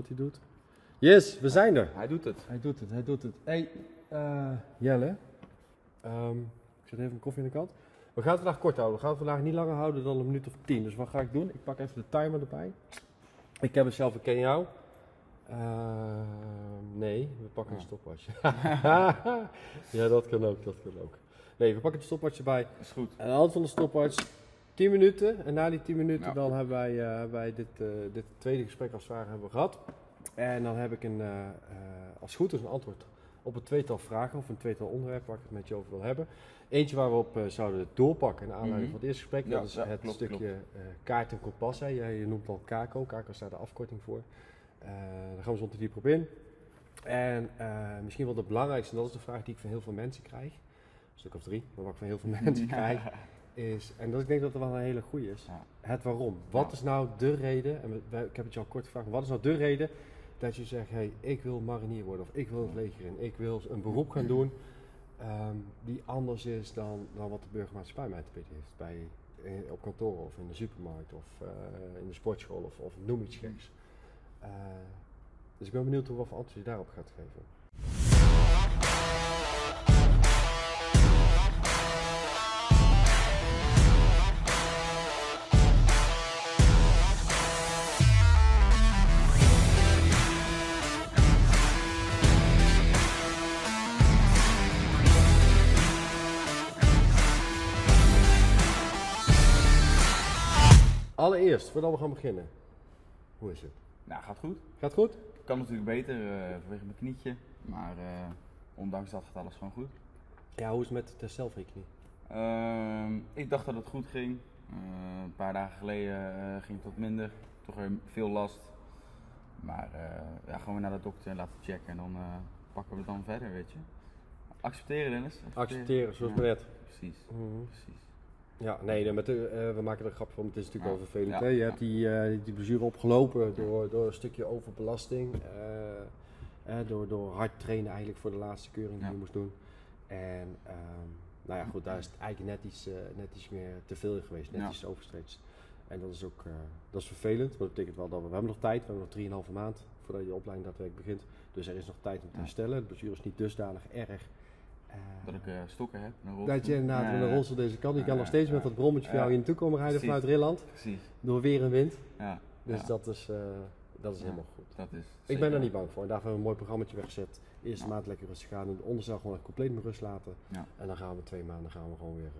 wat hij doet. Yes, we zijn er. Hij doet het. Hij doet het, hij doet het. Hey, eh, Jelle. Ehm, ik zet even een koffie aan de kant. We gaan het vandaag kort houden. We gaan het vandaag niet langer houden dan een minuut of tien. Dus wat ga ik doen? Ik pak even de timer erbij. Ik heb het zelf, ik ken jou. Ehm, nee, we pakken een Ja. stopwatch. ja, dat kan ook, dat kan ook. Nee, we pakken de stopwatch erbij. Is goed. Aan de hand van de stopwatch 10 minuten. En na die 10 minuten Ja. dan hebben wij, eh, hebben wij dit, eh, dit tweede gesprek als het ware hebben we gehad. En dan heb ik een, eh, als goed is een antwoord op een tweetal vragen of een tweetal onderwerpen waar ik het met je over wil hebben. Eentje waar we op zouden doorpakken naar aanleiding Mhm. van het eerste gesprek. Ja, dat is ja, het klopt, stukje eh, kaart en kompas. Hè. Jij je noemt al KAKO. KAKO staat de afkorting voor. Eh, daar gaan we zo te diep op in. En misschien wel de belangrijkste, en dat is de vraag die ik van heel veel mensen krijg. Een stuk of drie, maar wat ik van heel veel mensen krijg is, en dat ik denk dat er wel een hele goede is, het waarom. Wat is nou de reden, en we- ik heb het je al kort gevraagd, wat is nou de reden dat je zegt, hey, ik wil marinier worden of ik wil het leger in, ik wil een beroep gaan doen ehm, die anders is dan, dan wat de burgermaatschappij mij te bieden heeft. Bij, eh, op kantoor of in de supermarkt of eh, in de sportschool of, of noem iets geks. Eh, dus ik ben benieuwd hoe wat voor antwoord je daarop gaat geven. Allereerst, voordat we gaan beginnen, hoe is het? Nou, gaat goed. Gaat het goed? Kan natuurlijk beter eh, vanwege mijn knietje. Maar eh, ondanks dat gaat alles gewoon goed. Ja, hoe is het met het herstel van je knie? Ehm, ik dacht dat het goed ging. Eh, een paar dagen geleden ging het wat minder. Toch weer veel last. Maar ja, gewoon weer naar de dokter en laten checken. En dan pakken we het dan verder, weet je. Accepteren, Dennis. Accepteren, zoals Ja, maar net. Precies, Mhm. precies. Ja, nee, met de, eh, we maken er een grapje van, het is natuurlijk wel vervelend. Ja. Hè? Je hebt die, eh, die blessure opgelopen door, door een stukje overbelasting. eh, door, door hard trainen eigenlijk voor de laatste keuring die Ja. je moest doen. En ehm, nou ja, goed, daar is het eigenlijk net iets, net iets meer te veel geweest, net Ja. iets overstretched. En dat is ook dat is vervelend, maar dat betekent wel dat we, we hebben nog tijd, we hebben nog 3,5 maand voordat je opleiding daadwerkelijk begint. Dus er is nog tijd om te herstellen. De blessure is niet dusdanig erg. Eh, Dat ik eh, stokken heb. Een dat je inderdaad Ja, met een rolstoel deze kant. Je kan nog steeds met dat brommetje van jou hier naartoe komen rijden vanuit Rilland. Precies. Door weer en wind. Ja. Dus dat is, eh, dat is helemaal goed. dat is. Ik ben er niet bang voor. En daarvoor hebben we een mooi programmaatje weggezet. Eerste maand lekker rustig gaan. En de onderstel gewoon compleet met rust laten. Ja. En dan gaan we twee maanden gaan we gewoon weer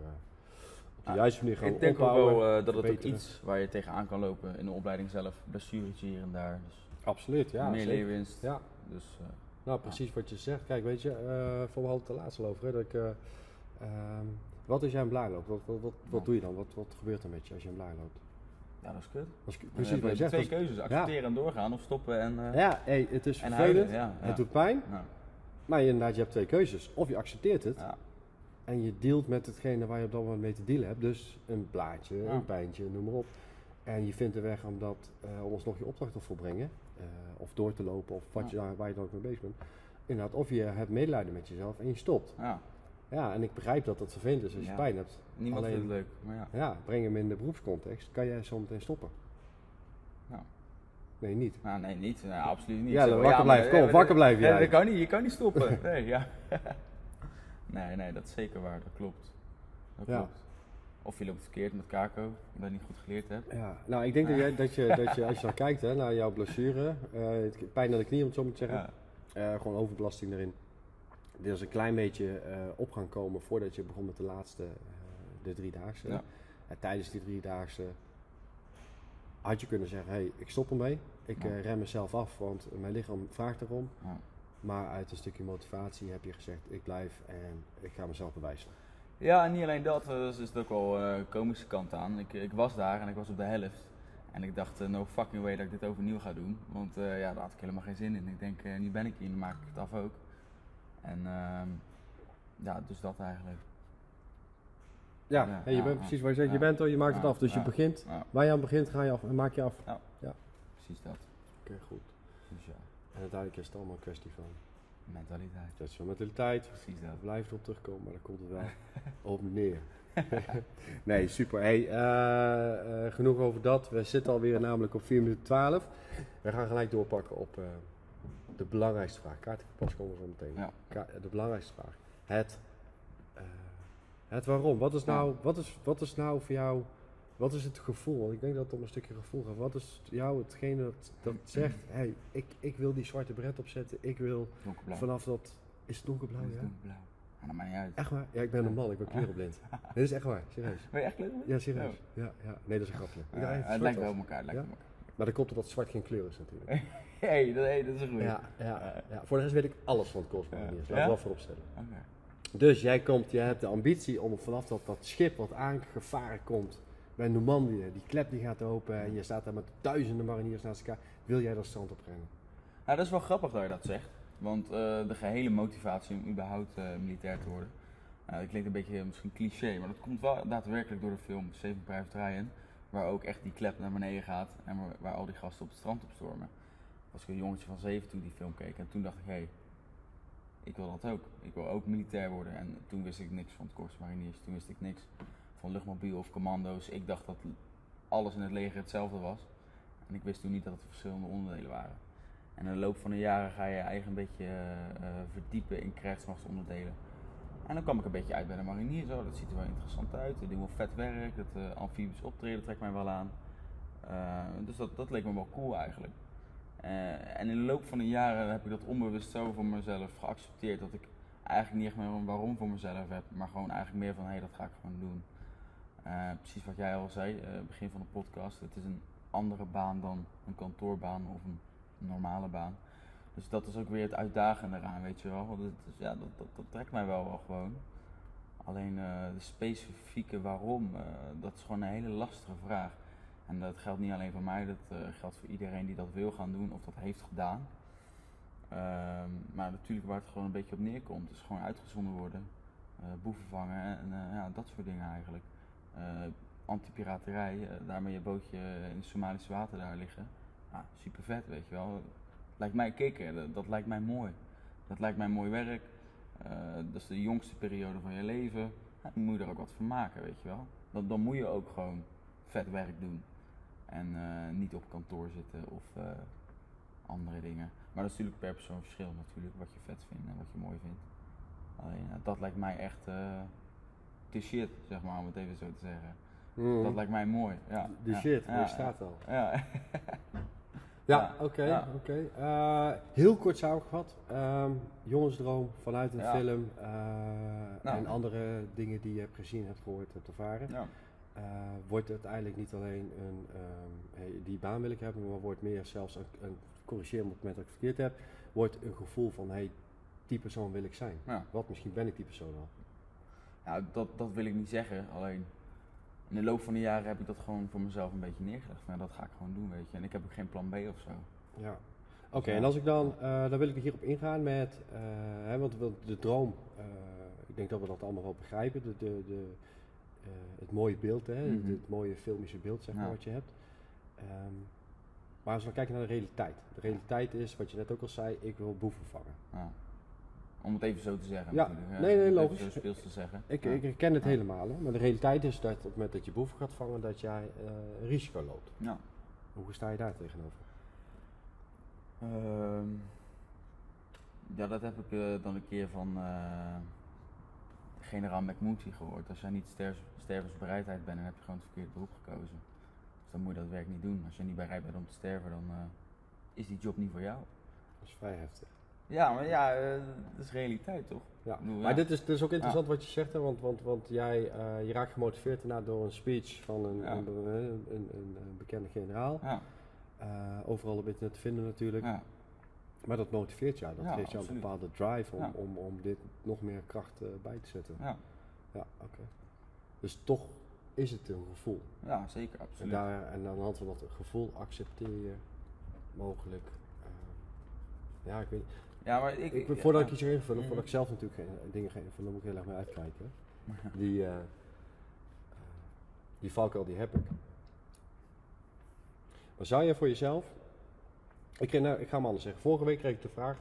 op de juiste manier gaan Ik denk ook wel dat het ook iets waar je tegenaan kan lopen in de opleiding zelf. Blessuretje hier en daar. Dus Absoluut, ja. meer leerwinst. Ja, Dus nou precies wat je zegt. Kijk, weet je, eh voor me altijd de laatste over. Hè, dat ik, eh, ehm, wat als jij een blaar loopt? Wat, wat, wat, doe je dan? Wat, wat gebeurt er met je als je een blaar loopt? ja, dat is kut. Ik, Dan precies wat je je zegt. twee dat is- keuzes. Accepteren en doorgaan of stoppen en, eh, Ja, hey, het is en vervelend. huilen. Het doet pijn. Maar je, inderdaad, je hebt twee keuzes. Of je accepteert het en je dealt met hetgene waar je op dat moment mee te dealen hebt. Dus een blaadje, een pijntje, noem maar op. En je vindt een weg om, dat, om alsnog je opdracht te volbrengen. Eh, of door te lopen, of wat je, daar- waar je dan ook mee bezig bent. Inderdaad, of je hebt medelijden met jezelf en je stopt. ja. Ja, en ik begrijp dat het vervelend is als je Ja. pijn hebt. Niemand Alleen- vindt het leuk. Maar ja. Ja, breng hem in de beroepscontext. Kan jij zo meteen stoppen? Ja. Nee, niet. Nou, nee, niet. Nou, absoluut niet. Ja, wakker blijven. Kom, maar- wakker blijven Ja, jij. dat kan niet. Je kan niet stoppen. Nee, ja. nee, nee, dat is zeker waar. Dat klopt. Dat Ja. klopt. Of je loopt verkeerd met kako, omdat je niet goed geleerd hebt. Ja, nou ik denk dat, jij, dat, je, dat je, als je dan kijkt hè, naar jouw blessure, eh, pijn aan de knie om het zo maar te zeggen, Ja. Eh, gewoon overbelasting erin. Er is een klein beetje eh, op gaan komen voordat je begon met de laatste, de driedaagse. Ja. En tijdens die driedaagse had je kunnen zeggen, hey, ik stop ermee. Ik Ja. rem mezelf af, want mijn lichaam vraagt erom. Ja. Maar uit een stukje motivatie heb je gezegd, ik blijf en ik ga mezelf bewijzen. Ja, en niet alleen dat, eh, dus is het ook wel eh komische kant aan. Ik, ik was daar en ik was op de helft. En ik dacht, eh, no fucking way dat ik dit overnieuw ga doen. Want eh, ja, daar had ik helemaal geen zin in. Ik denk, eh, nu ben ik hier, nu maak ik het af ook. En ehm, ja, dus dat eigenlijk. Ja, Ja, hey, je ja, bent ja. precies waar je zegt, je Ja. bent er, je maakt het Ja, af. Dus je ja. begint, Ja, waar je aan begint, ga je af en maak je af. precies dat. Oké, goed. Dus ja, En uiteindelijk is het allemaal een kwestie van, mentaliteit. dat is van mentaliteit, Precies dat. blijf erop terugkomen, maar daar komt het wel op neer. nee, super. Hey, eh, eh, genoeg over dat. We zitten alweer namelijk op 4 minuten 12. We gaan gelijk doorpakken op eh, de belangrijkste vraag. Kaarten pas komen we zo meteen. Ja. Ka- de belangrijkste vraag. Het, het waarom. Wat is, nou, wat, is, wat is nou voor jou, wat is het gevoel? Want ik denk dat het om een stukje gevoel gaat. Wat is jou hetgene dat, dat zegt, hey, ik, ik wil die zwarte bret opzetten. Ik wil vanaf dat, is het donkerblauw ja? donkerblauw. Dat maakt niet uit. Echt waar? Ja, ik ben een man, ik ben kleurenblind. Dit is echt waar, serieus. Ben je echt kleurenblind? Ja, serieus. Ja, ja. Nee, dat is een grapje. Ja, het lijkt wel op elkaar. lijkt Ja? elkaar. Maar dat komt omdat zwart geen kleur is natuurlijk. hey, dat, hey, dat is een goeie. Ja, ja, ja. Voor de rest weet ik alles van het Cosmo we Ja? wel vooropstellen. Oké. Dus jij komt, je hebt de ambitie om vanaf dat, dat schip wat aangevaren komt bij Normandië, die klep die gaat open en je staat daar met duizenden mariniers naast elkaar, wil jij dat strand oprennen? Nou, dat is wel grappig dat je dat zegt. Want eh, de gehele motivatie om überhaupt eh, militair te worden. eh, dat klinkt een beetje misschien cliché, maar dat komt wel daadwerkelijk door de film Saving Private Ryan. Waar ook echt die klep naar beneden gaat en waar, al die gasten op het strand op stormen. Was ik een jongetje van zeven toen die film keek en toen dacht ik, hé, hey, ik wil dat ook. Ik wil ook militair worden. En toen wist ik niks van het Korps Mariniers. Toen wist ik niks van luchtmobiel of commando's. Ik dacht dat alles in het leger hetzelfde was. En ik wist toen niet dat het verschillende onderdelen waren. En in de loop van de jaren ga je je eigen een beetje eh, eh, verdiepen in krijgsmachtsonderdelen. En dan kwam ik een beetje uit bij de mariniers. Oh, dat ziet er wel interessant uit. Die doen wel vet werk. Het eh amfibisch optreden trekt mij wel aan. Dus dat, dat leek me wel cool eigenlijk. En in de loop van de jaren heb ik dat onbewust zo voor mezelf geaccepteerd dat ik eigenlijk niet echt meer een waarom voor mezelf heb, maar gewoon eigenlijk meer van hé, hey, dat ga ik gewoon doen. Eh, precies wat jij al zei, eh, begin van de podcast, het is een andere baan dan een kantoorbaan of een normale baan. Dus dat is ook weer het uitdagende eraan, weet je wel. Want het is, ja, dat, dat, trekt mij wel, wel gewoon. Alleen eh, de specifieke waarom, dat is gewoon een hele lastige vraag. En dat geldt niet alleen voor mij, dat geldt voor iedereen die dat wil gaan doen of dat heeft gedaan. Ehm, maar natuurlijk waar het gewoon een beetje op neerkomt, is gewoon uitgezonden worden, boeven vangen en ja, dat soort dingen eigenlijk. Eh Antipiraterij, eh, daarmee je bootje in het Somalische water daar liggen. Ja, super vet, weet je wel. Lijkt mij kicken, dat, dat lijkt mij mooi. Dat lijkt mij mooi werk. Eh, dat is de jongste periode van je leven. Moet je er ook wat van maken, weet je wel. Dan, dan moet je ook gewoon vet werk doen. En niet op kantoor zitten of andere dingen. Maar dat is natuurlijk per persoon verschil natuurlijk, wat je vet vindt en wat je mooi vindt. Alleen dat lijkt mij echt de shit, zeg maar, om het even zo te zeggen. Mm. Dat lijkt mij mooi. Ja, De ja, shit, ja, staat al. Ja, Ja, Ja, oké, oké. Eh, heel kort samengevat. Ehm, jongensdroom vanuit een Ja. film eh, Nou. en andere dingen die je hebt gezien, hebt gehoord, hebt ervaren. ja. eh, wordt uiteindelijk niet alleen een, ehm, hey, die baan wil ik hebben, maar wordt meer zelfs een, een corrigeer me op het moment dat ik verkeerd heb, wordt een gevoel van hey, die persoon wil ik zijn. Wat misschien ben ik die persoon al. Ja, dat, dat wil ik niet zeggen. Alleen in de loop van de jaren heb ik dat gewoon voor mezelf een beetje neergelegd. Van, ja, dat ga ik gewoon doen, weet je. En ik heb ook geen plan B of zo. Ja. Oké, Ja. en als ik dan, eh, dan wil ik hierop ingaan met, eh, hè, want, de droom, eh, ik denk dat we dat allemaal wel begrijpen, de, de, de, het mooie beeld, hè, Mhm. het, mooie filmische beeld zeg maar, Ja. wat je hebt. Ehm, maar als we dan kijken naar de realiteit. De realiteit is, wat je net ook al zei, ik wil boeven vangen. Ja. Om het even zo te zeggen Ja, natuurlijk. nee, nee, Om het logisch. Zo speels te zeggen. Ik, ik herken het helemaal, hè, maar de realiteit is dat op het moment dat je boeven gaat vangen, dat jij eh, risico loopt. Ja. Hoe sta je daar tegenover? Ehm, ja, dat heb ik eh, dan een keer van eh, generaal McMoonty gehoord. Als jij niet ster- stervensbereidheid bent, dan heb je gewoon het verkeerde beroep gekozen. Dus dan moet je dat werk niet doen. Als je niet bereid bent om te sterven, dan is die job niet voor jou. Dat is vrij heftig. Ja, maar ja, eh, dat is realiteit toch? Ja, maar dit is, dit is ook interessant wat je zegt, hè, want, want, want jij eh, je raakt gemotiveerd daarna door een speech van een, Ja. een, een, een, een- een bekende generaal. Ja, Eh, overal op internet te vinden natuurlijk. ja, Maar dat motiveert jou, dat geeft jou een bepaalde drive om, om, om dit nog meer kracht bij te zetten. ja, Ja, oké. Dus toch is het een gevoel. ja, zeker, En, absoluut. daar, en aan de hand van dat gevoel accepteer je mogelijk. ja, ik weet Ja, maar ik... Voordat ja. ik iets ga invullen, Mhm. voordat ik zelf natuurlijk geen dingen ga invullen, dan moet ik heel erg mee uitkijken. Die, eh, eh, die valkuil die heb ik. Maar zou je voor jezelf, ik, kreeg nou, ik ga hem anders zeggen, vorige week kreeg ik de vraag,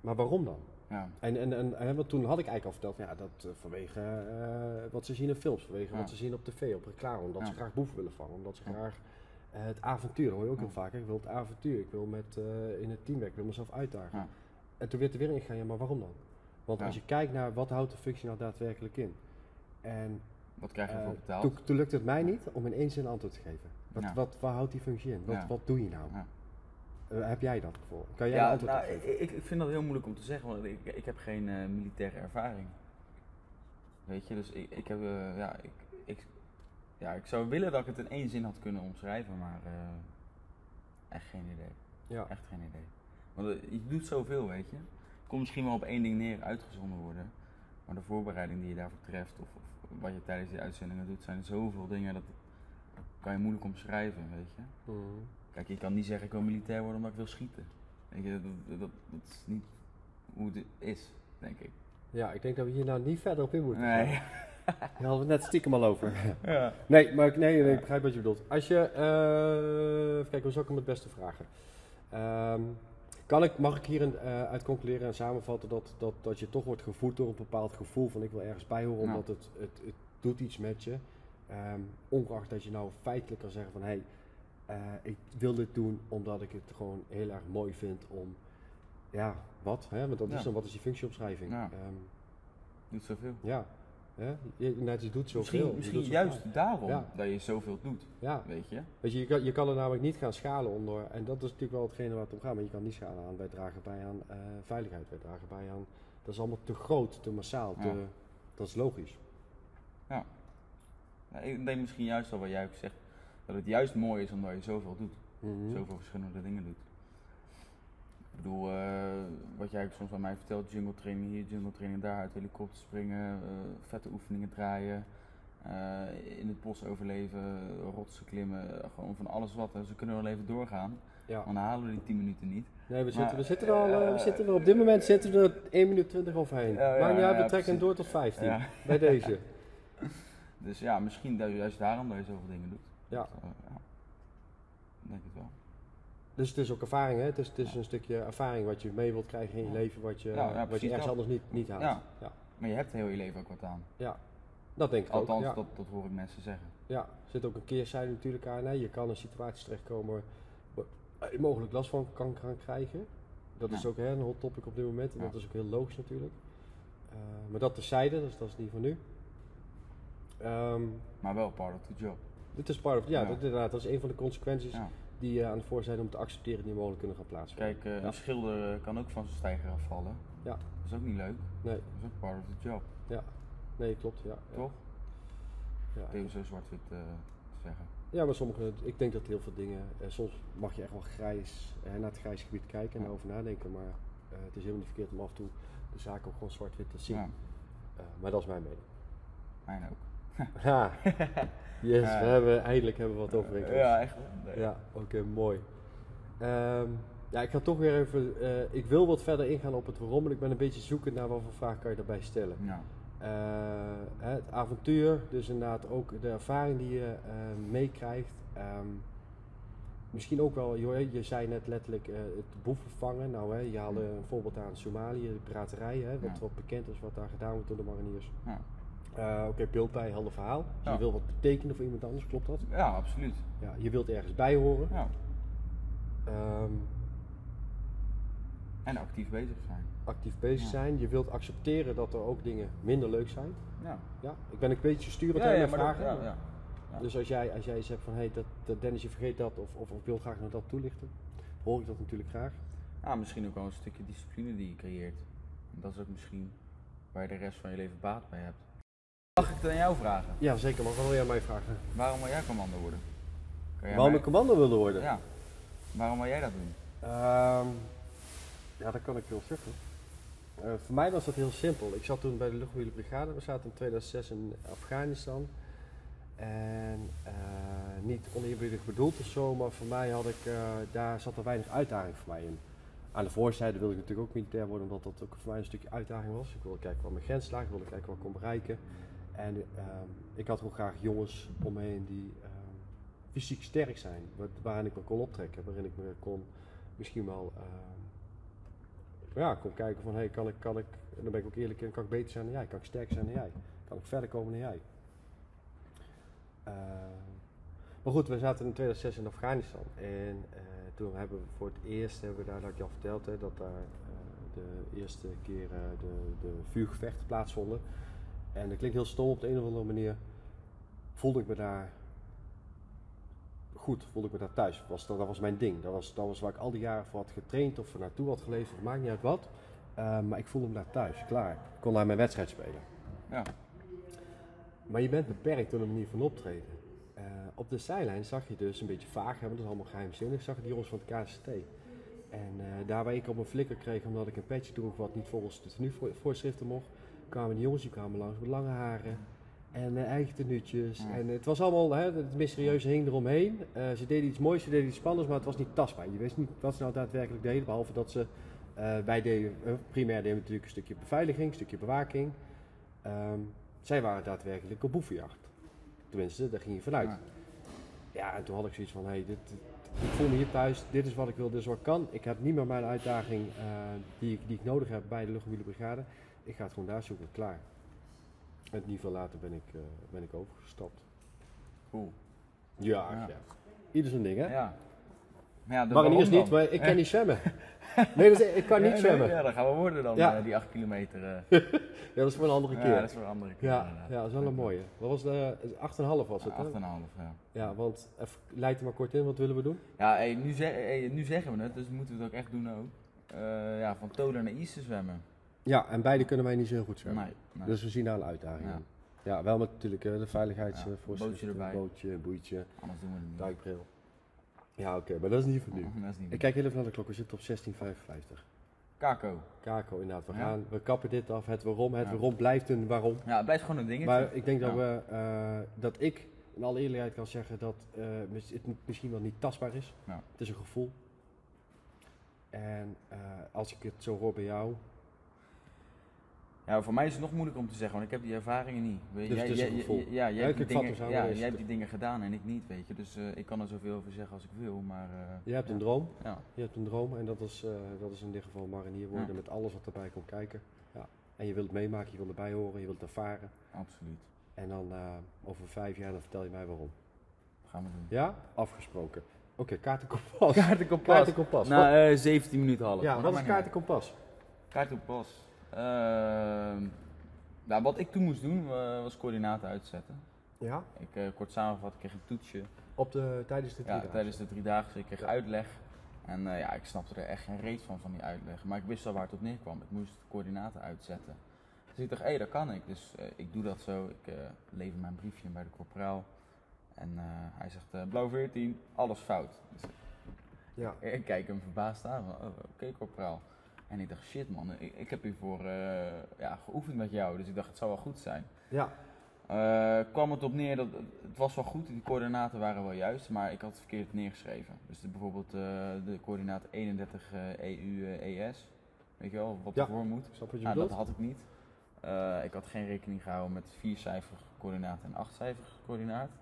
maar waarom dan? Ja. En, en, en, en want toen had ik eigenlijk al verteld, ja, dat eh, vanwege eh, wat ze zien in films, vanwege Ja. wat ze zien op tv, op reclame, omdat Ja. ze graag boeven willen vangen, omdat ze graag eh, het avontuur, dat hoor je ook heel vaak, ik wil het avontuur, ik wil met, eh, in het team werken, ik wil mezelf uitdagen. En toen werd er weer ingegaan, ja, maar waarom dan? Want Ja. als je kijkt naar wat houdt de functie nou daadwerkelijk in, en Wat krijg je eh, ervoor betaald? toen, toen lukte het mij niet om in één zin antwoord te geven. Wat, Ja. wat, waar houdt die functie in? Wat, Ja. wat doe je nou? Ja. Eh, heb jij dat gevoel? Kan jij ja, een antwoord nou, geven? ik, ik vind dat heel moeilijk om te zeggen, want ik, ik heb geen eh, militaire ervaring. Weet je, dus ik, ik heb, ja, ik, ik, ja, ik zou willen dat ik het in één zin had kunnen omschrijven, maar eh, echt geen idee. Ja. Echt geen idee. Want eh, je doet zoveel, weet je. Komt misschien wel op één ding neer uitgezonden worden, maar de voorbereiding die je daarvoor treft, of, of wat je tijdens die uitzendingen doet, zijn zoveel dingen dat kan je moeilijk omschrijven, weet je. Mhm. Kijk, je kan niet zeggen ik wil militair worden omdat ik wil schieten. Weet je, dat, dat, is niet hoe het is, denk ik. Ja, ik denk dat we hier nou niet verder op in moeten. Nee. gaan. Daar hadden we het net stiekem al over. Ja. Nee, maar ik, nee, nee, ik begrijp wat je bedoelt. Als je, eh even kijken, hoe zou ik hem het beste vragen? Ehm, kan ik, mag ik hierin eh uit concluderen en samenvatten dat, dat, dat je toch wordt gevoed door een bepaald gevoel van ik wil ergens bij horen, Ja. omdat het, het, het doet iets met je. Ehm, ongeacht dat je nou feitelijk kan zeggen van hé, hey, eh, ik wil dit doen omdat ik het gewoon heel erg mooi vind om, ja, wat? Hè? Want dat is dan, wat is die functieomschrijving? Ja. Ehm, Doet zoveel. ja. Hè? Je, net, je doet zoveel. Misschien, doet juist daarom Ja. dat je zoveel doet, Ja, weet je. Weet je, je kan, je kan er namelijk niet gaan schalen onder, en dat is natuurlijk wel hetgene waar het om gaat, maar je kan niet schalen aan, wij dragen bij aan eh, veiligheid, wij dragen bij aan, dat is allemaal te groot, te massaal, te, Ja. dat is logisch. Nou, ik denk misschien juist wel wat jij ook zegt, dat het juist mooi is omdat je zoveel doet. Mhm. Zoveel verschillende dingen doet. Ik bedoel, eh, wat jij soms aan mij vertelt, jungle training hier, jungle training daar, uit helikopter springen, eh, vette oefeningen draaien, eh, in het bos overleven, rotsen klimmen, gewoon van alles wat. Ze kunnen wel even doorgaan, Ja. dan halen we die 10 minuten niet. Nee, we Maar, zitten, we zitten er al, we zitten er op dit moment zitten we er 1 minuut 20 overheen. Ja, maar ja, ja, we trekken door tot 15, Ja. bij deze. Dus ja, misschien juist daarom dat je zoveel dingen doet. Ja. Dat, ja. Ik denk het wel. Dus het is ook ervaring, hè? Het is, het is een stukje ervaring wat je mee wilt krijgen in je Ja. leven, wat je, Ja, ja, wat je ergens dat. anders niet, niet haalt. Ja. Ja. Maar je hebt heel je leven ook wat aan. Dat denk ik Althans, ook. Ja. dat, dat hoor ik mensen zeggen. Ja, er zit ook een keerzijde natuurlijk aan. Hè. Je kan in situaties terechtkomen waar je mogelijk last van kan gaan krijgen. Dat is Ja. ook hè, een hot topic op dit moment en Ja. dat is ook heel logisch natuurlijk. Eh, maar dat terzijde, dus dat is niet van nu. Ehm, Maar wel part of the job. dit is part of, ja, Ja. Dat, inderdaad, dat is een van de consequenties Ja. Die je aan de voor zijn om te accepteren die mogelijk kunnen gaan plaatsvinden. Kijk, eh, Ja. een schilder eh, kan ook van zijn stijger afvallen. Ja. Dat is ook niet leuk. Nee, Dat is ook part of the job, nee, klopt. Ja, ja. toch? Ja. Even zo zwart-wit eh, zeggen. Ja, maar sommige, ik denk dat heel veel dingen, eh, soms mag je echt wel grijs, eh, naar het grijze gebied kijken en Ja. daarover nadenken, maar eh, het is helemaal niet verkeerd om af en toe de zaken ook gewoon zwart-wit te zien. Ja, Eh, maar dat is mijn mening. mijn ook. Ha, yes, Ja. we hebben, eindelijk hebben we wat overeenkomst. Ja, echt. Nee. Ja, oké, mooi. Ehm, ja, ik ga toch weer even, eh, ik wil wat verder ingaan op het waarom, en ik ben een beetje zoekend naar wat voor vraag kan je daarbij stellen. Ja. Eh, het avontuur, dus inderdaad ook de ervaring die je eh, meekrijgt. Ehm, misschien ook wel, joh, je zei net letterlijk het boeven vangen. Nou, hè, je haalde een voorbeeld aan Somalië, de piraterij, hè, wat, Ja. wat bekend is, wat daar gedaan wordt door de mariniers. Ja. Eh, Oké, beeld bij, helder verhaal. Dus Ja. je wil wat betekenen voor iemand anders, klopt dat? ja, absoluut. Ja, je wilt ergens bij horen. Ja. Ehm, En actief bezig zijn. actief bezig Ja. zijn. Je wilt accepteren dat er ook dingen minder leuk zijn. Ja, Ja, ik ben een beetje sturend ja, in ja mijn maar dat, vragen. ja. Dus als jij, als jij hebt van, hey, dat, dat Dennis, je vergeet dat, of, of ik wil graag naar dat toelichten, hoor ik dat natuurlijk graag. Ja, misschien ook wel een stukje discipline die je creëert. En dat is ook misschien waar je de rest van je leven baat bij hebt. Mag ik het aan jou vragen? Ja, zeker, wat wil jij mij vragen? Waarom wil jij commando worden? Jij Waarom mij- ik commando wilde worden? Ja. Waarom wil jij dat doen? Ehm, ja, dat kan ik wel zeggen. Eh, voor mij was dat heel simpel. Ik zat toen bij de luchtmobiele brigade. We zaten in 2006 in Afghanistan. En eh, niet oneerbiedig bedoeld of zo, maar voor mij had ik, eh, daar zat er weinig uitdaging voor mij in. Aan de voorzijde wilde ik natuurlijk ook militair worden, omdat dat ook voor mij een stukje uitdaging was. Ik wilde kijken waar mijn grens lag, ik wilde kijken wat ik kon bereiken. En ehm, ik had ook graag jongens om me heen die ehm, fysiek sterk zijn, wa- waarin ik me kon optrekken, waarin ik me kon misschien wel ehm, ja, kom kijken van, hey, kan ik, kan ik, en dan ben ik ook eerlijk in, kan ik beter zijn dan jij? Kan ik sterker zijn dan jij? Kan ik verder komen dan jij? Maar goed, we zaten in 2006 in Afghanistan en eh, toen hebben we voor het eerst, hebben we daar, dat ik je al verteld, hè, dat daar eh, de eerste keer eh, de, de vuurgevechten plaatsvonden. En dat klinkt heel stom op de een of andere manier, voelde ik me daar goed, voelde ik me daar thuis. Was, dat, dat was mijn ding. Dat was, dat was waar ik al die jaren voor had getraind of voor naartoe had geleefd, of maakt niet uit wat. Eh, maar ik voelde me daar thuis, klaar. Ik kon daar mijn wedstrijd spelen. Ja. Maar je bent beperkt door de manier van optreden. Eh, op de zijlijn zag je dus een beetje vaag, want dat is allemaal geheimzinnig, zag je die jongens van het KCT. En eh, daar waar ik op mijn flikker kreeg omdat ik een petje droeg wat niet volgens de tenuevoorschriften mocht, kwamen die jongens die kwamen langs met lange haren en eh, eigen tenuutjes. Ja. En het was allemaal, hè, het mysterieuze hing eromheen. Eh, ze deden iets moois, ze deden iets spannends, maar het was niet tastbaar. Je wist niet wat ze nou daadwerkelijk deden, behalve dat ze, eh, wij deden, primair deden we natuurlijk een stukje beveiliging, een stukje bewaking. Ehm, zij waren daadwerkelijk op boevenjacht. Tenminste, daar ging je vanuit. Ja. Ja, en toen had ik zoiets van, hey, dit, dit- ik voel me hier thuis, dit is wat ik wil, dit is wat ik kan. Ik heb niet meer mijn uitdaging die, ik, die ik nodig heb bij de luchtmobiele brigade. Ik ga het gewoon daar zoeken, klaar. En niet veel later ben ik, eh, ben ik overgestapt. Cool. Ja, Ja. ja. Ieder zijn ding, hè? Ja. Maar ja, niet, dan? maar ik kan niet zwemmen. Nee, dat is- ik kan Ja, niet zwemmen. Ja, dat gaan we worden dan, Ja. eh, die 8 kilometer. eh. Ja, dat is voor een andere ja, keer. dat is voor een andere keer. Ja, ja, dat is wel een mooie. Wat was de 8,5 was het, Ja, hè? 8,5, ja. Ja, want even, leid er maar kort in, wat willen we doen? Ja, hey, nu, zeg- hey, nu zeggen we het, dus moeten we het ook echt doen ook. Ja, van Tolen naar Iesten zwemmen. Ja, en beide kunnen wij niet zo heel goed zwemmen. Nee, nee. Dus we zien daar een uitdaging Ja. in. Ja, wel met natuurlijk eh, de veiligheidsvoorschriften. bootje erbij. Bootje, boeitje, anders doen we het niet. duikbril. Ja, oké, maar dat is niet voor nu. Dat is niet Ik kijk heel even naar de klok, we zitten op 16.55. Kako. Kako, inderdaad, we Ja. gaan, we kappen dit af. Het waarom, het Ja. waarom blijft een waarom. Ja, het blijft gewoon een dingetje. Maar ik denk dat, we, eh, dat ik in alle eerlijkheid kan zeggen dat mis- het misschien wel niet tastbaar is. Het is een gevoel. En als ik het zo hoor bij jou, Ja, voor mij is het nog moeilijker om te zeggen, want ik heb die ervaringen niet. Dus het is jij, een jij- gevoel. jij- ja, jij hebt die dingen, ja, jij hebt die dingen gedaan en ik niet, weet je. Dus eh, ik kan er zoveel over zeggen als ik wil, maar... eh, je hebt ja. een droom. Ja, Je hebt een droom en dat is, eh, dat is in dit geval marinier worden Ja. met alles wat erbij komt kijken. Ja. En je wilt het meemaken, je wilt erbij horen, je wilt het ervaren. absoluut. En dan over vijf jaar dan vertel je mij waarom. Dat gaan we doen. Ja? Afgesproken. Oké, kaartenkompas. Kaartenkompas. Kaartenkompas. Na Wat- eh 17 minuten half. ja, wat dat is kaartenkompas? Kaartenkompas. Ehm, nou, wat ik toen moest doen eh, was coördinaten uitzetten. Ja? Ik, eh, kort samengevat, ik kreeg een toetsje. Op de, tijdens de Ja, driedaagse. tijdens de driedaagse. Ik kreeg Ja. uitleg. En eh, ja, ik snapte er echt geen reet van, van die uitleg. Maar ik wist al waar het op neerkwam. Ik moest coördinaten uitzetten. Dus ik dacht, hé, dat kan ik. Dus ik doe dat zo. Ik lever mijn briefje in bij de corporaal. En hij zegt, blauw 14, alles fout. Dus Ja. ik kijk hem verbaasd aan. van, Oh, Oké, corporaal. En ik dacht, shit man, ik, ik heb hiervoor eh, ja, geoefend met jou. Dus ik dacht, het zou wel goed zijn. Ja. Eh, kwam het op neer dat het was wel goed, die coördinaten waren wel juist, maar ik had het verkeerd neergeschreven. Dus de, bijvoorbeeld eh, de coördinaat 31 eh, EU eh, ES, weet je wel, wat Ja. ervoor moet. Snap wat je Nou, dat had ik niet. Ik had geen rekening gehouden met viercijferige coördinaat en achtcijferige coördinaat.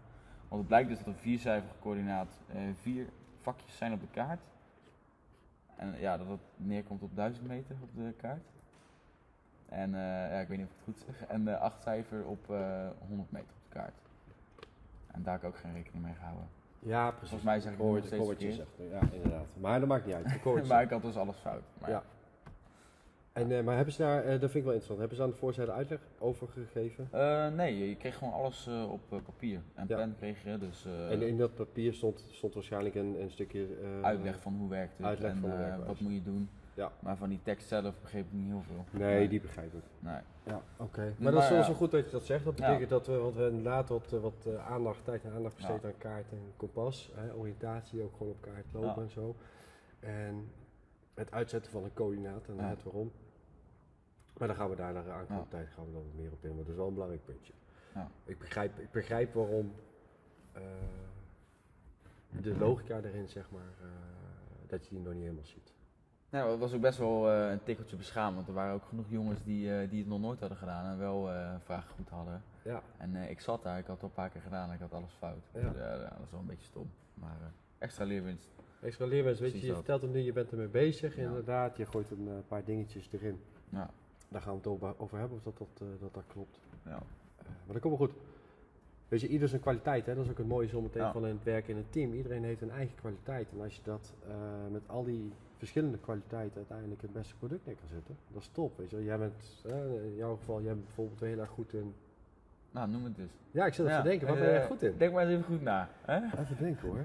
Want het blijkt dus dat een viercijferige coördinaat vier vakjes zijn op de kaart. En ja, dat het neerkomt op 1000 meter op de kaart. En eh, ja, ik weet niet of ik het goed zeg. En de acht cijfer op eh 100 meter op de kaart. En daar heb ik ook geen rekening mee gehouden. Ja, precies. Volgens mij zeg ik nog het- hoor steeds zegt. Ja, inderdaad. Maar dat maakt niet uit. Maar ik had dus alles fout. Maar Ja. En, eh, maar hebben ze daar, eh, dat vind ik wel interessant, hebben ze aan de voorzijde uitleg over gegeven? Eh, nee, je kreeg gewoon alles op papier. En Ja. pen kreeg je, dus en in dat papier stond, stond waarschijnlijk een, een stukje... uitleg van hoe werkt het uitleg en van hoe wat moet je doen. Ja. Maar van die tekst zelf begreep ik niet heel veel. Nee, die begrijp ik. Nee. Ja, oké. Maar, Maar dat is wel ja. zo goed dat je dat zegt. Dat Ja. betekent dat we, want we inderdaad wat, wat aandacht, tijd en aandacht besteed aan kaart en kompas. Hè, oriëntatie ook gewoon op kaart lopen en zo. En het uitzetten van een coördinaat en het waarom. Maar dan gaan we daar naar de aankomende tijd gaan we dan meer op in. Maar dat is wel een belangrijk puntje. Ja. Ik, begrijp, ik begrijp waarom eh, de logica erin, zeg maar, eh, dat je die nog niet helemaal ziet. Nou, het was ook best wel eh, een tikkeltje beschamend. Want er waren ook genoeg jongens die, die het nog nooit hadden gedaan en wel eh, vragen goed hadden. Ja, En ik zat daar, ik had het al een paar keer gedaan en ik had alles fout. Ja. Dus, dat is wel een beetje stom. Maar extra leerwinst. Extra leerwens, weet je, je dat. vertelt hem nu, je bent ermee bezig, Ja. inderdaad. Je gooit een paar dingetjes erin. Ja. Daar gaan we het over, hebben of dat dat, eh, dat, dat klopt. Ja. Eh, maar dat komt wel goed. Weet je, ieder zijn kwaliteit, hè? dat is ook het mooie zometeen Ja. van het werken in een team. Iedereen heeft een eigen kwaliteit. En als je dat eh, met al die verschillende kwaliteiten uiteindelijk het beste product neer kan zetten, dat is top. Weet je. Jij bent, in jouw geval, jij bent bijvoorbeeld heel erg goed in... Nou, noem het dus. Ja, ik zit even Ja, te denken, eh, ben jij goed in? Denk maar eens even goed na. Hè? Even denken hoor.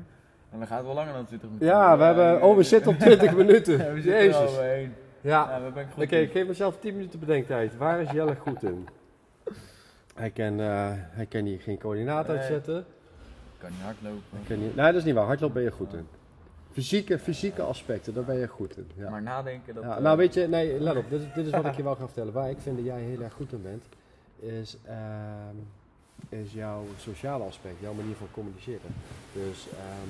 En dan gaat het wel langer dan 20 minuten. Ja, we hebben, oh we zitten op 20 minuten. We zitten Jezus. Ja, Ja, waar ben ik goed Oké, in? ik geef mezelf 10 minuten bedenktijd. Waar is Jelle goed in? Hij kan, eh, hij kan hier geen coördinaat Nee. uitzetten. Ik kan niet hardlopen. Hij kan hier, nee, dat is niet waar. Hardlopen ben je goed in. Fysieke, fysieke aspecten, daar ben je goed in. Ja. Maar nadenken, dat... Ja, eh, nou weet je, nee, let op. Dit, is- dit is wat ik je wel ga vertellen. Waar ik vind dat jij heel erg goed in bent, is, ehm, is jouw sociale aspect, jouw manier van communiceren. Dus ehm,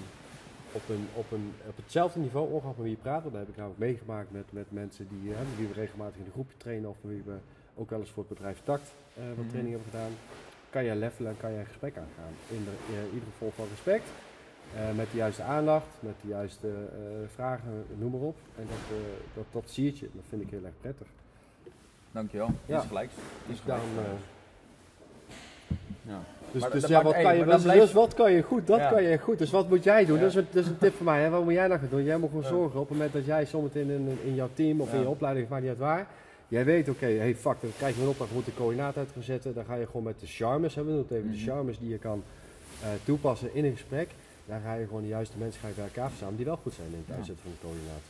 op, een, op, een, op hetzelfde niveau, ongeacht met wie je praat, dat heb ik namelijk meegemaakt met, met mensen die, eh, met wie we regelmatig in een groepje trainen of wie we ook wel eens voor het bedrijf Tact eh, wat Mhm. training hebben gedaan. Kan je levelen en kan je een gesprek aangaan. In, de, in ieder geval van respect. eh, met de juiste aandacht, met de juiste eh, vragen, noem maar op. En dat, eh, dat, dat zie je, dat vind ik heel erg prettig. Dankjewel. Ja. Is gelijk. Dus Is gelijk. dan, eh, ja. Dus, Maar dus, ja, wat kan je, maar dus, dan blijft- dus wat kan je goed? Dat Ja. kan je goed. Dus wat moet jij doen? Ja. Dat, is een, dat is een tip voor mij. Hè? Wat moet jij nou gaan doen? Jij moet gewoon zorgen op het moment dat jij zometeen in, in jouw team of in je opleiding, maakt niet uit waar. Jij weet, oké, hey fuck, dan krijg je een opdracht, moet de coördinaat uit gaan zetten. Dan ga je gewoon met de charmes, hebben we het even, de Mhm. charmes die je kan eh, toepassen in een gesprek. Daar ga je gewoon de juiste mensen ga je bij elkaar verzamelen die wel goed zijn in het Ja. uitzetten van de coördinaat.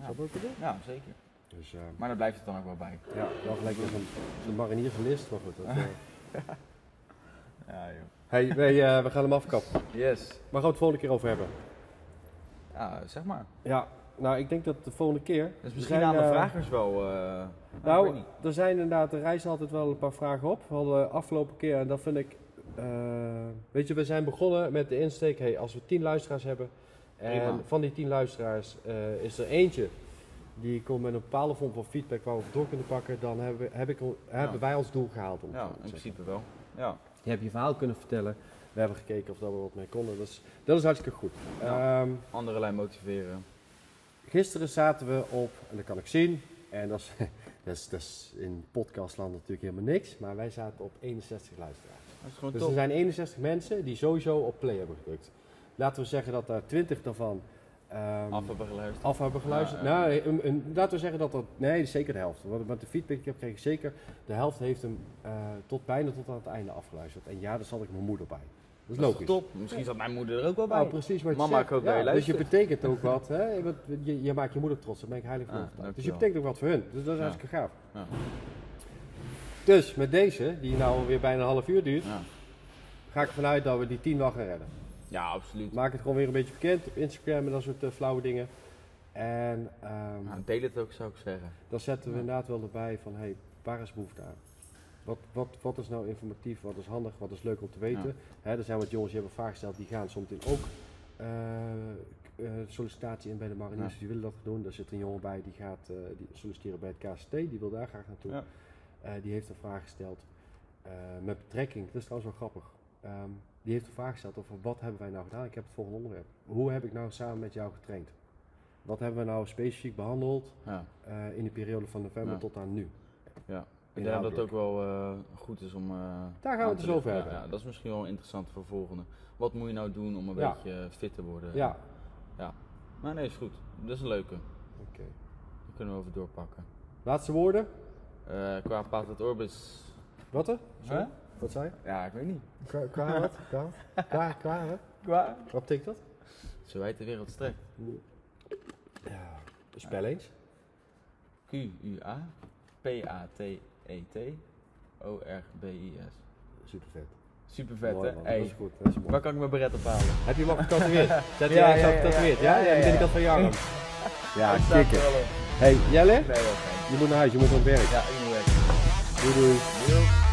Ja. Je wat ik bedoel? ja, zeker. Dus eh, Maar daar blijft het dan ook wel bij. ja, wel gelijk als een, zo'n marinierslist, maar goed. Dat, eh. Ja, joh. hey, wij, eh, we gaan hem afkappen. Yes. Waar gaan we het volgende keer over hebben? Ja, zeg maar. Ja, nou ik denk dat de volgende keer. Dus misschien zijn, aan de eh, vragers wel... ik Nou, niet. er zijn inderdaad, er reizen altijd wel een paar vragen op. We hadden afgelopen keer, en dat vind ik. weet je, we zijn begonnen met de insteek: hey, als we tien luisteraars hebben. En Prima. van die tien luisteraars is er eentje die komt met een bepaalde vorm van feedback waar we op door kunnen pakken. Dan hebben, we, heb ik, hebben wij ons doel gehaald. Om Ja, in zeggen. principe wel. Ja. Je hebt je verhaal kunnen vertellen. We hebben gekeken of dat we wat mee konden. Dat is, dat is hartstikke goed. Ja. Ehm, Andere lijn motiveren. Gisteren zaten we op, en dat kan ik zien, en dat is, dat is, dat is in podcastland natuurlijk helemaal niks, maar wij zaten op 61 luisteraars. Dat is gewoon Dus top. er zijn 61 mensen die sowieso op play hebben gedrukt. Laten we zeggen dat daar 20 daarvan ehm, Af hebben geluisterd. af hebben geluisterd. Ja. Nou, laten we zeggen dat dat, nee, zeker de helft. Want met de feedback die ik heb gekregen, zeker de helft heeft hem eh, tot bijna tot aan het einde afgeluisterd. En ja, daar zat ik mijn moeder bij. Dat is Dat logisch. top. Misschien zat mijn moeder er ook wel bij. Nou, precies wat je Mama, zegt. ik hoop dat je Ja, Dus je betekent ook wat. Hè? Je, je, je maakt je moeder trots, daar ben ik heilig van Ah. Dus je betekent ook wat voor hun. Dus dat is hartstikke gaaf. Dus met deze, die nou weer bijna een half uur duurt, Ja. ga ik ervan uit dat we die 10 wel gaan redden. Ja, absoluut. Maak het gewoon weer een beetje bekend op Instagram en dat soort eh, flauwe dingen. En ehm, Nou, deel het ook, zou ik zeggen. dan zetten we Ja. inderdaad wel erbij van, hey, waar is behoefte aan? Wat, wat, wat is nou informatief, wat is handig, wat is leuk om te weten? Hè, er zijn wat jongens die hebben vragen gesteld, die gaan soms ook eh, eh, sollicitatie in bij de mariniers, Ja. die willen dat doen. Daar zit een jongen bij die gaat die solliciteren bij het KST, die wil daar graag naartoe. Ja. Die heeft een vraag gesteld met betrekking, dat is trouwens wel grappig. Ehm, die heeft een vraag gesteld over wat hebben wij nou gedaan? Ik heb het volgende onderwerp. Hoe heb ik nou samen met jou getraind? Wat hebben we nou specifiek behandeld Ja. eh, in de periode van november Ja. tot aan nu? Ja. Ik denk dat het ook wel eh, goed is om. eh, Daar gaan we het dus over hebben. Ja, ja, dat is misschien wel interessant voor volgende. Wat moet je nou doen om een Ja. beetje fit te worden? Ja, Maar nee, is goed. Dat is een leuke. oké. Daar kunnen we over doorpakken. Laatste woorden? Eh, qua Patent Orbis. Wat er? Sorry? Hè? Wat zei je? Ja, ik weet niet. Qua, qua wat? Qua? Qua, qua wat? Qua? Wat betekent dat? Zo wijd de wereld strekt. Ja, spel eens. Q-U-A P-A-T-E-T O-R-B-I-S. Super vet. Super vet, hè? Hey, Dat is goed. Dat is mooi. waar kan ik mijn beret ophalen? Heb je hem al getatoeëerd? Zet je Ja, ergens ja, getatoeëerd? ja, Ja, ja, ja, ja. van arm. Ja, kikken. er op. Hey, Jelle, Nee, je moet naar huis, je moet aan het werk. Ja, ik moet weg. Doei doei. Doei.